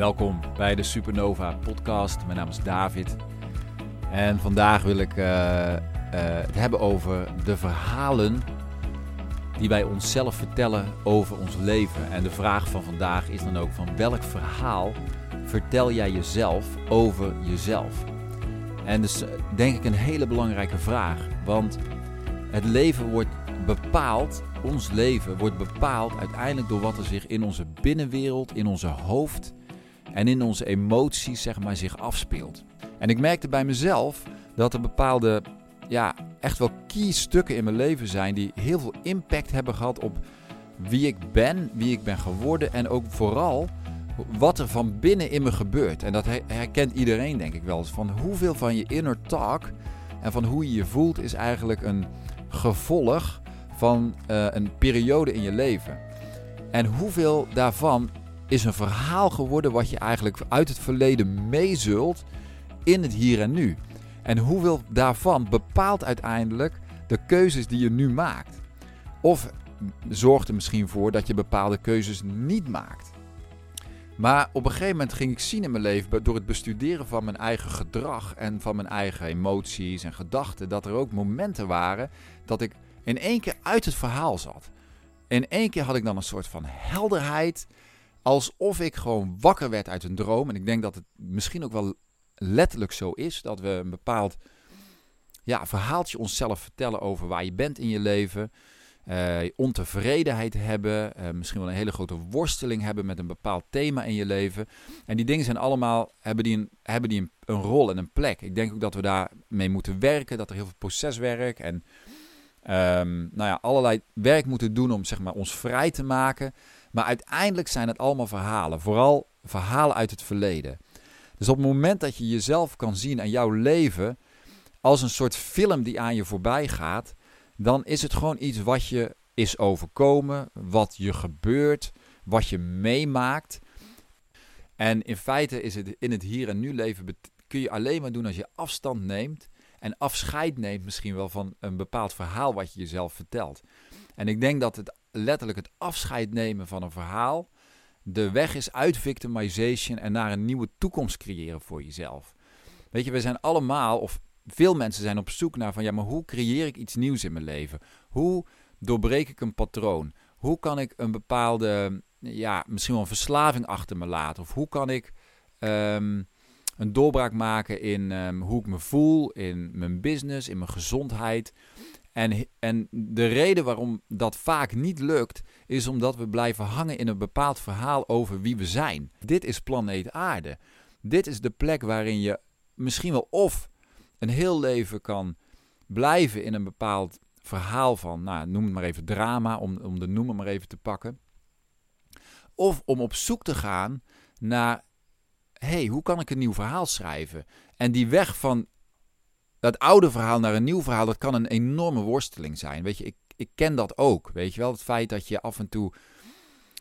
Welkom bij de Supernova podcast. Mijn naam is David. En vandaag wil ik uh, uh, het hebben over de verhalen die wij onszelf vertellen over ons leven. En de vraag van vandaag is dan ook van welk verhaal vertel jij jezelf over jezelf? En dus denk ik een hele belangrijke vraag. Want het leven wordt bepaald, ons leven wordt bepaald uiteindelijk door wat er zich in onze binnenwereld, in onze hoofd en in onze emoties zeg maar, zich afspeelt. En ik merkte bij mezelf dat er bepaalde, ja, echt wel key stukken in mijn leven zijn die heel veel impact hebben gehad op wie ik ben, wie ik ben geworden en ook vooral wat er van binnen in me gebeurt. En dat herkent iedereen denk ik wel eens. Van hoeveel van je inner talk en van hoe je je voelt is eigenlijk een gevolg van uh, een periode in je leven. En hoeveel daarvan is een verhaal geworden wat je eigenlijk uit het verleden meezult in het hier en nu. En hoeveel daarvan bepaalt uiteindelijk de keuzes die je nu maakt. Of zorgt er misschien voor dat je bepaalde keuzes niet maakt. Maar op een gegeven moment ging ik zien in mijn leven, door het bestuderen van mijn eigen gedrag en van mijn eigen emoties en gedachten, dat er ook momenten waren dat ik in één keer uit het verhaal zat. In één keer had ik dan een soort van helderheid, alsof ik gewoon wakker werd uit een droom. En ik denk dat het misschien ook wel letterlijk zo is, dat we een bepaald ja, verhaaltje onszelf vertellen over waar je bent in je leven. Uh, ontevredenheid hebben, uh, misschien wel een hele grote worsteling hebben met een bepaald thema in je leven. En die dingen zijn allemaal, hebben die, een, hebben die een, rol en een plek. Ik denk ook dat we daarmee moeten werken, dat er heel veel proceswerk en um, nou ja, allerlei werk moeten doen om zeg maar, ons vrij te maken. Maar uiteindelijk zijn het allemaal verhalen, vooral verhalen uit het verleden. Dus op het moment dat je jezelf kan zien en jouw leven als een soort film die aan je voorbij gaat, dan is het gewoon iets wat je is overkomen, wat je gebeurt, wat je meemaakt. En in feite is het in het hier en nu leven kun je alleen maar doen als je afstand neemt en afscheid neemt misschien wel van een bepaald verhaal wat je jezelf vertelt. En ik denk dat het letterlijk het afscheid nemen van een verhaal de weg is uit victimization en naar een nieuwe toekomst creëren voor jezelf. Weet je, we zijn allemaal, of veel mensen zijn op zoek naar van ja, maar hoe creëer ik iets nieuws in mijn leven? Hoe doorbreek ik een patroon? Hoe kan ik een bepaalde, ja, misschien wel een verslaving achter me laten? Of hoe kan ik um, een doorbraak maken in um, hoe ik me voel, in mijn business, in mijn gezondheid? En, en de reden waarom dat vaak niet lukt, is omdat we blijven hangen in een bepaald verhaal over wie we zijn. Dit is planeet Aarde. Dit is de plek waarin je misschien wel of een heel leven kan blijven in een bepaald verhaal van, nou, noem het maar even drama, om, om de noemer maar even te pakken. Of om op zoek te gaan naar, hey, hoe kan ik een nieuw verhaal schrijven? En die weg van dat oude verhaal naar een nieuw verhaal, dat kan een enorme worsteling zijn. Weet je, ik, ik ken dat ook. Weet je wel, het feit dat je af en toe,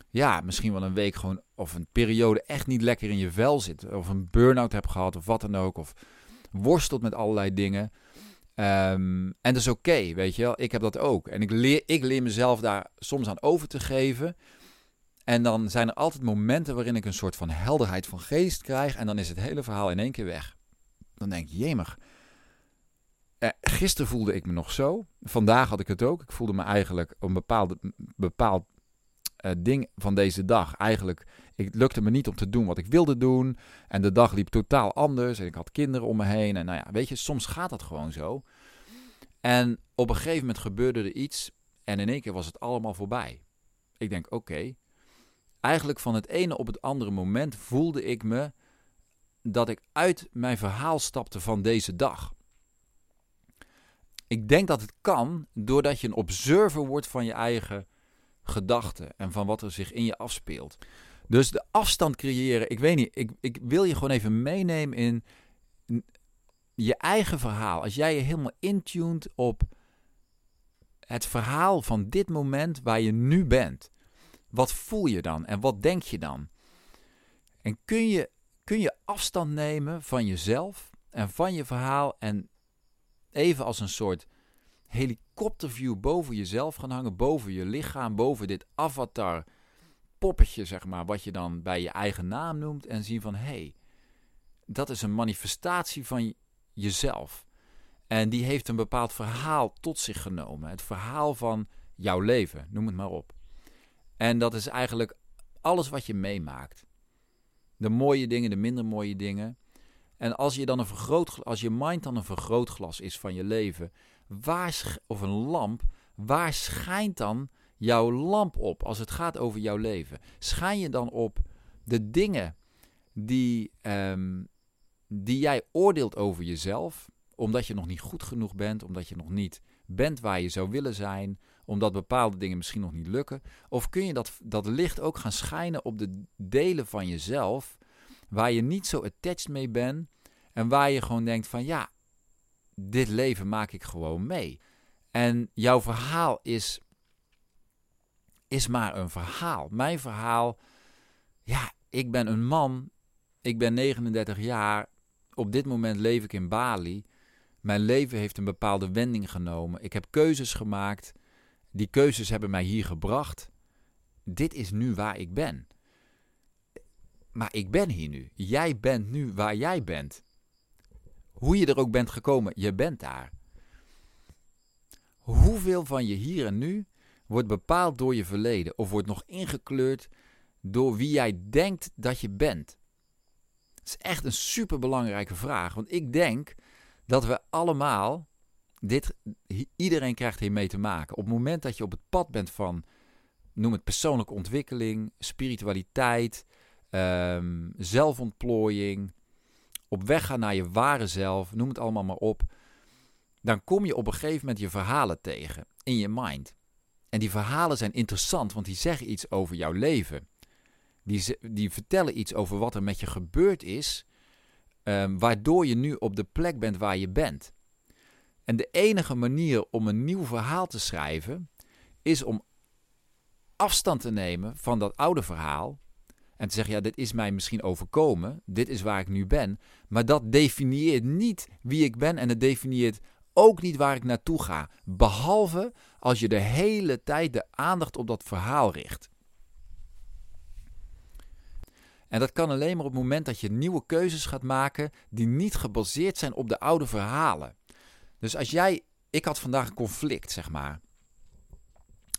ja, misschien wel een week gewoon, of een periode echt niet lekker in je vel zit. Of een burn-out hebt gehad, of wat dan ook. Of worstelt met allerlei dingen. Um, en dat is oké, weet je wel. Ik heb dat ook. En ik leer, ik leer mezelf daar soms aan over te geven. En dan zijn er altijd momenten waarin ik een soort van helderheid van geest krijg. En dan is het hele verhaal in één keer weg. Dan denk je, jemig. Eh, gisteren voelde ik me nog zo. Vandaag had ik het ook. Ik voelde me eigenlijk een bepaald, uh, ding van deze dag. Eigenlijk, het lukte me niet om te doen wat ik wilde doen. En de dag liep totaal anders. En ik had kinderen om me heen. En nou ja, weet je, soms gaat dat gewoon zo. En op een gegeven moment gebeurde er iets. En in één keer was het allemaal voorbij. Ik denk, oké. Eigenlijk van het ene op het andere moment voelde ik me dat ik uit mijn verhaal stapte van deze dag. Ik denk dat het kan doordat je een observer wordt van je eigen gedachten en van wat er zich in je afspeelt. Dus de afstand creëren, ik weet niet, ik, ik wil je gewoon even meenemen in je eigen verhaal. Als jij je helemaal intuned op het verhaal van dit moment waar je nu bent, wat voel je dan en wat denk je dan? En kun je, kun je afstand nemen van jezelf en van je verhaal en even als een soort helikopterview boven jezelf gaan hangen, boven je lichaam, boven dit avatar poppetje, zeg maar, wat je dan bij je eigen naam noemt en zien van hé, hey, dat is een manifestatie van jezelf. En die heeft een bepaald verhaal tot zich genomen. Het verhaal van jouw leven, noem het maar op. En dat is eigenlijk alles wat je meemaakt. De mooie dingen, de minder mooie dingen. En als je dan een vergrootglas, als je mind dan een vergrootglas is van je leven, waar of een lamp, waar schijnt dan jouw lamp op als het gaat over jouw leven? Schijn je dan op de dingen die, um, die jij oordeelt over jezelf, omdat je nog niet goed genoeg bent, omdat je nog niet bent waar je zou willen zijn, omdat bepaalde dingen misschien nog niet lukken? Of kun je dat, dat licht ook gaan schijnen op de delen van jezelf waar je niet zo attached mee bent en waar je gewoon denkt van ja, dit leven maak ik gewoon mee. En jouw verhaal is, is maar een verhaal. Mijn verhaal, ja, ik ben een man, ik ben 39 jaar, op dit moment leef ik in Bali. Mijn leven heeft een bepaalde wending genomen. Ik heb keuzes gemaakt. Die keuzes hebben mij hier gebracht. Dit is nu waar ik ben. Maar ik ben hier nu. Jij bent nu waar jij bent. Hoe je er ook bent gekomen, je bent daar. Hoeveel van je hier en nu wordt bepaald door je verleden of wordt nog ingekleurd door wie jij denkt dat je bent? Dat is echt een superbelangrijke vraag, want ik denk dat we allemaal dit, iedereen krijgt hiermee te maken. Op het moment dat je op het pad bent van, noem het persoonlijke ontwikkeling, spiritualiteit, um, zelfontplooiing, op weg gaan naar je ware zelf, noem het allemaal maar op, dan kom je op een gegeven moment je verhalen tegen in je mind. En die verhalen zijn interessant, want die zeggen iets over jouw leven. Die, die vertellen iets over wat er met je gebeurd is, um, waardoor je nu op de plek bent waar je bent. En de enige manier om een nieuw verhaal te schrijven, is om afstand te nemen van dat oude verhaal en te zeggen, ja, dit is mij misschien overkomen, dit is waar ik nu ben, maar dat definieert niet wie ik ben en het definieert ook niet waar ik naartoe ga, behalve als je de hele tijd de aandacht op dat verhaal richt. En dat kan alleen maar op het moment dat je nieuwe keuzes gaat maken die niet gebaseerd zijn op de oude verhalen. Dus als jij, ik had vandaag een conflict, zeg maar,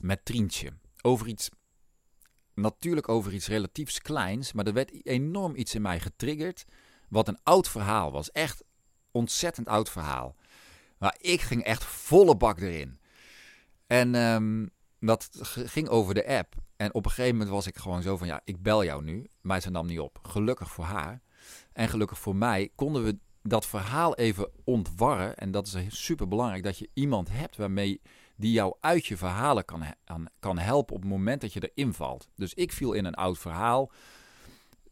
met Trientje over iets natuurlijk over iets relatiefs kleins, maar er werd enorm iets in mij getriggerd. Wat een oud verhaal was. Echt ontzettend oud verhaal. Maar ik ging echt volle bak erin. En um, dat ging over de app. En op een gegeven moment was ik gewoon zo van: ja, ik bel jou nu. Maar ze nam niet op. Gelukkig voor haar. En gelukkig voor mij konden we dat verhaal even ontwarren. En dat is super belangrijk dat je iemand hebt waarmee die jou uit je verhalen kan, kan helpen op het moment dat je erin valt. Dus ik viel in een oud verhaal.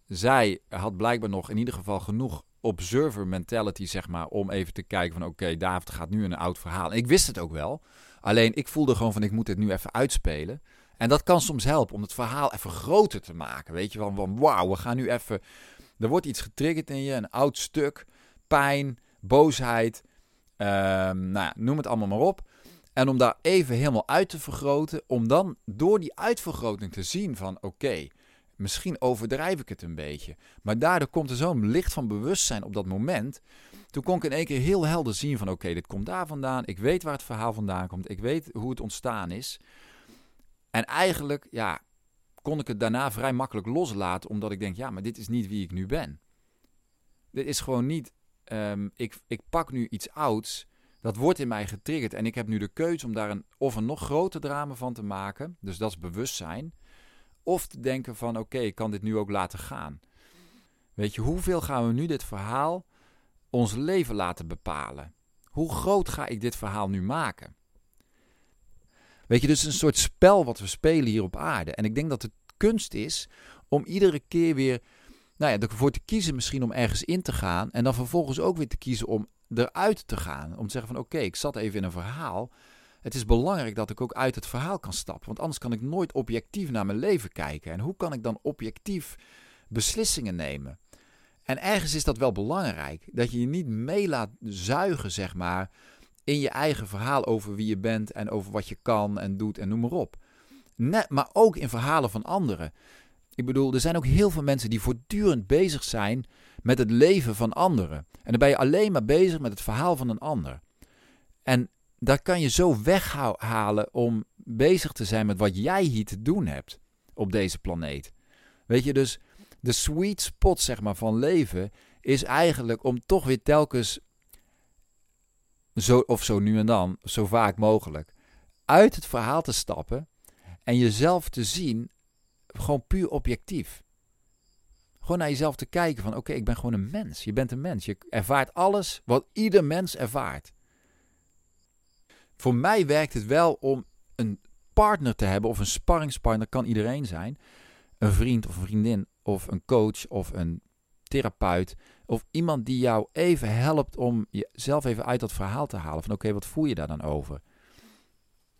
Zij had blijkbaar nog in ieder geval genoeg observer mentality, zeg maar, om even te kijken van oké, David gaat nu in een oud verhaal. ik wist het ook wel. Alleen ik voelde gewoon van ik moet dit nu even uitspelen. En dat kan soms helpen om het verhaal even groter te maken. Weet je, van, van wauw, we gaan nu even... Er wordt iets getriggerd in je, een oud stuk, pijn, boosheid, um, nou ja, noem het allemaal maar op. En om daar even helemaal uit te vergroten, om dan door die uitvergroting te zien van oké, misschien overdrijf ik het een beetje. Maar daardoor komt er zo'n licht van bewustzijn op dat moment. Toen kon ik in één keer heel helder zien van oké, dit komt daar vandaan. Ik weet waar het verhaal vandaan komt. Ik weet hoe het ontstaan is. En eigenlijk, ja, kon ik het daarna vrij makkelijk loslaten, omdat ik denk, ja, maar dit is niet wie ik nu ben. Dit is gewoon niet, um, ik, ik pak nu iets ouds dat wordt in mij getriggerd. En ik heb nu de keuze om daar een, of een nog groter drama van te maken. Dus dat is bewustzijn. Of te denken van oké, ik kan dit nu ook laten gaan. Weet je, hoeveel gaan we nu dit verhaal ons leven laten bepalen? Hoe groot ga ik dit verhaal nu maken? Weet je, dus een soort spel wat we spelen hier op aarde. En ik denk dat het kunst is om iedere keer weer nou ja, ervoor te kiezen misschien om ergens in te gaan. En dan vervolgens ook weer te kiezen om eruit te gaan. Om te zeggen van oké, ik zat even in een verhaal. Het is belangrijk dat ik ook uit het verhaal kan stappen. Want anders kan ik nooit objectief naar mijn leven kijken. En hoe kan ik dan objectief beslissingen nemen? En ergens is dat wel belangrijk. Dat je je niet mee laat zuigen, zeg maar, in je eigen verhaal over wie je bent en over wat je kan en doet en noem maar op. net, maar ook in verhalen van anderen. Ik bedoel, er zijn ook heel veel mensen die voortdurend bezig zijn met het leven van anderen. En dan ben je alleen maar bezig met het verhaal van een ander. En daar kan je zo weghalen om bezig te zijn met wat jij hier te doen hebt op deze planeet. Weet je, dus de sweet spot zeg maar, van leven is eigenlijk om toch weer telkens, zo, of zo nu en dan, zo vaak mogelijk, uit het verhaal te stappen en jezelf te zien, gewoon puur objectief. Gewoon naar jezelf te kijken van oké, ik ben gewoon een mens. Je bent een mens. Je ervaart alles wat ieder mens ervaart. Voor mij werkt het wel om een partner te hebben, of een sparringspartner kan iedereen zijn. Een vriend of vriendin, of een coach of een therapeut. Of iemand die jou even helpt om jezelf even uit dat verhaal te halen. Van oké, wat voel je daar dan over?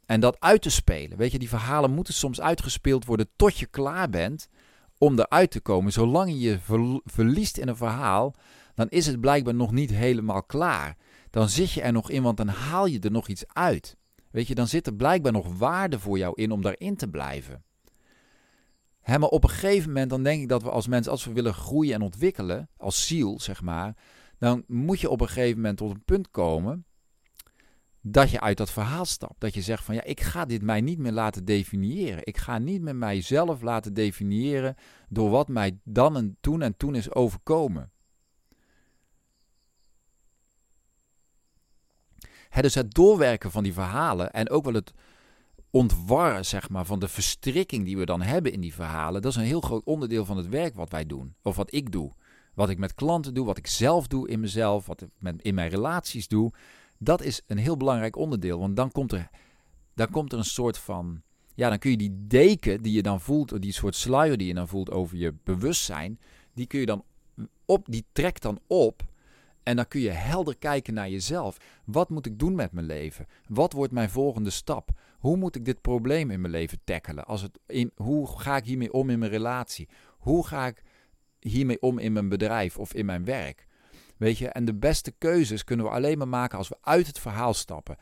En dat uit te spelen. Weet je, die verhalen moeten soms uitgespeeld worden tot je klaar bent om eruit te komen. Zolang je je verliest in een verhaal, dan is het blijkbaar nog niet helemaal klaar. Dan zit je er nog in, want dan haal je er nog iets uit. Weet je, dan zit er blijkbaar nog waarde voor jou in om daarin te blijven. Hè, maar op een gegeven moment dan denk ik dat we als mensen, als we willen groeien en ontwikkelen, als ziel zeg maar, dan moet je op een gegeven moment tot een punt komen dat je uit dat verhaal stapt. Dat je zegt van ja, ik ga dit mij niet meer laten definiëren. Ik ga niet meer mijzelf laten definiëren door wat mij dan en toen en toen is overkomen. He, dus het doorwerken van die verhalen en ook wel het ontwarren zeg maar, van de verstrikking die we dan hebben in die verhalen, dat is een heel groot onderdeel van het werk wat wij doen, of wat ik doe. Wat ik met klanten doe, wat ik zelf doe in mezelf, wat ik in mijn relaties doe, dat is een heel belangrijk onderdeel. Want dan komt er, dan komt er een soort van. Ja, dan kun je die deken die je dan voelt, die soort sluier die je dan voelt over je bewustzijn, die kun je dan op, die trekt dan op. En dan kun je helder kijken naar jezelf. Wat moet ik doen met mijn leven? Wat wordt mijn volgende stap? Hoe moet ik dit probleem in mijn leven tackelen? Als het in, hoe ga ik hiermee om in mijn relatie? Hoe ga ik hiermee om in mijn bedrijf of in mijn werk? Weet je, en de beste keuzes kunnen we alleen maar maken als we uit het verhaal stappen.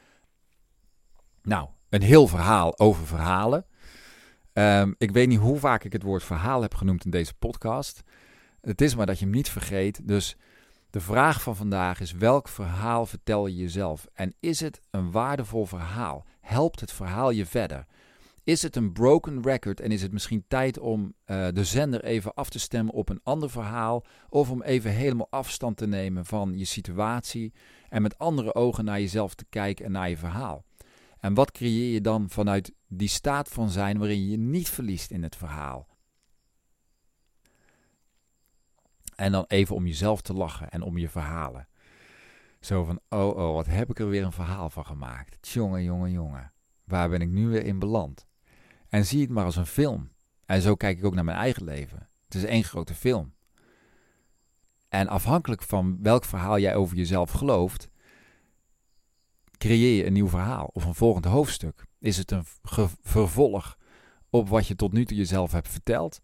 Nou, een heel verhaal over verhalen. Ehm, ik weet niet hoe vaak ik het woord verhaal heb genoemd in deze podcast. Het is maar dat je hem niet vergeet. Dus de vraag van vandaag is: welk verhaal vertel je jezelf? En is het een waardevol verhaal? Helpt het verhaal je verder? Is het een broken record en is het misschien tijd om uh, de zender even af te stemmen op een ander verhaal? Of om even helemaal afstand te nemen van je situatie en met andere ogen naar jezelf te kijken en naar je verhaal? En wat creëer je dan vanuit die staat van zijn waarin je je niet verliest in het verhaal? En dan even om jezelf te lachen en om je verhalen. Zo van, oh oh, wat heb ik er weer een verhaal van gemaakt. Jongen, jongen, jongen. Waar ben ik nu weer in beland? En zie het maar als een film. En zo kijk ik ook naar mijn eigen leven. Het is één grote film. En afhankelijk van welk verhaal jij over jezelf gelooft, creëer je een nieuw verhaal of een volgend hoofdstuk. Is het een vervolg op wat je tot nu toe jezelf hebt verteld?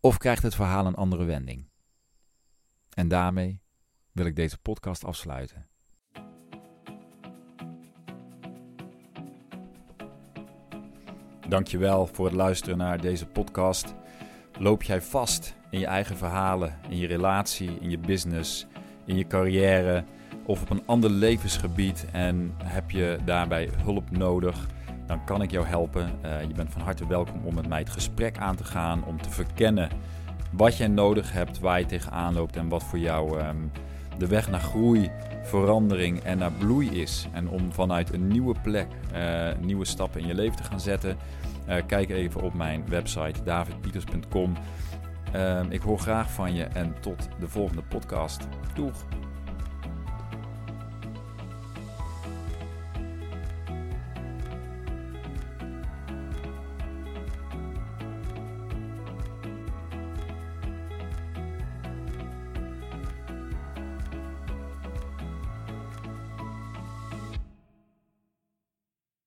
Of krijgt het verhaal een andere wending? En daarmee wil ik deze podcast afsluiten. Dankjewel voor het luisteren naar deze podcast. Loop jij vast in je eigen verhalen, in je relatie, in je business, in je carrière of op een ander levensgebied en heb je daarbij hulp nodig? Dan kan ik jou helpen. Uh, je bent van harte welkom om met mij het gesprek aan te gaan, om te verkennen wat jij nodig hebt, waar je tegenaan loopt en wat voor jou um, de weg naar groei, verandering en naar bloei is. En om vanuit een nieuwe plek uh, nieuwe stappen in je leven te gaan zetten, uh, kijk even op mijn website davidpieters.com. Uh, ik hoor graag van je en tot de volgende podcast. Doeg!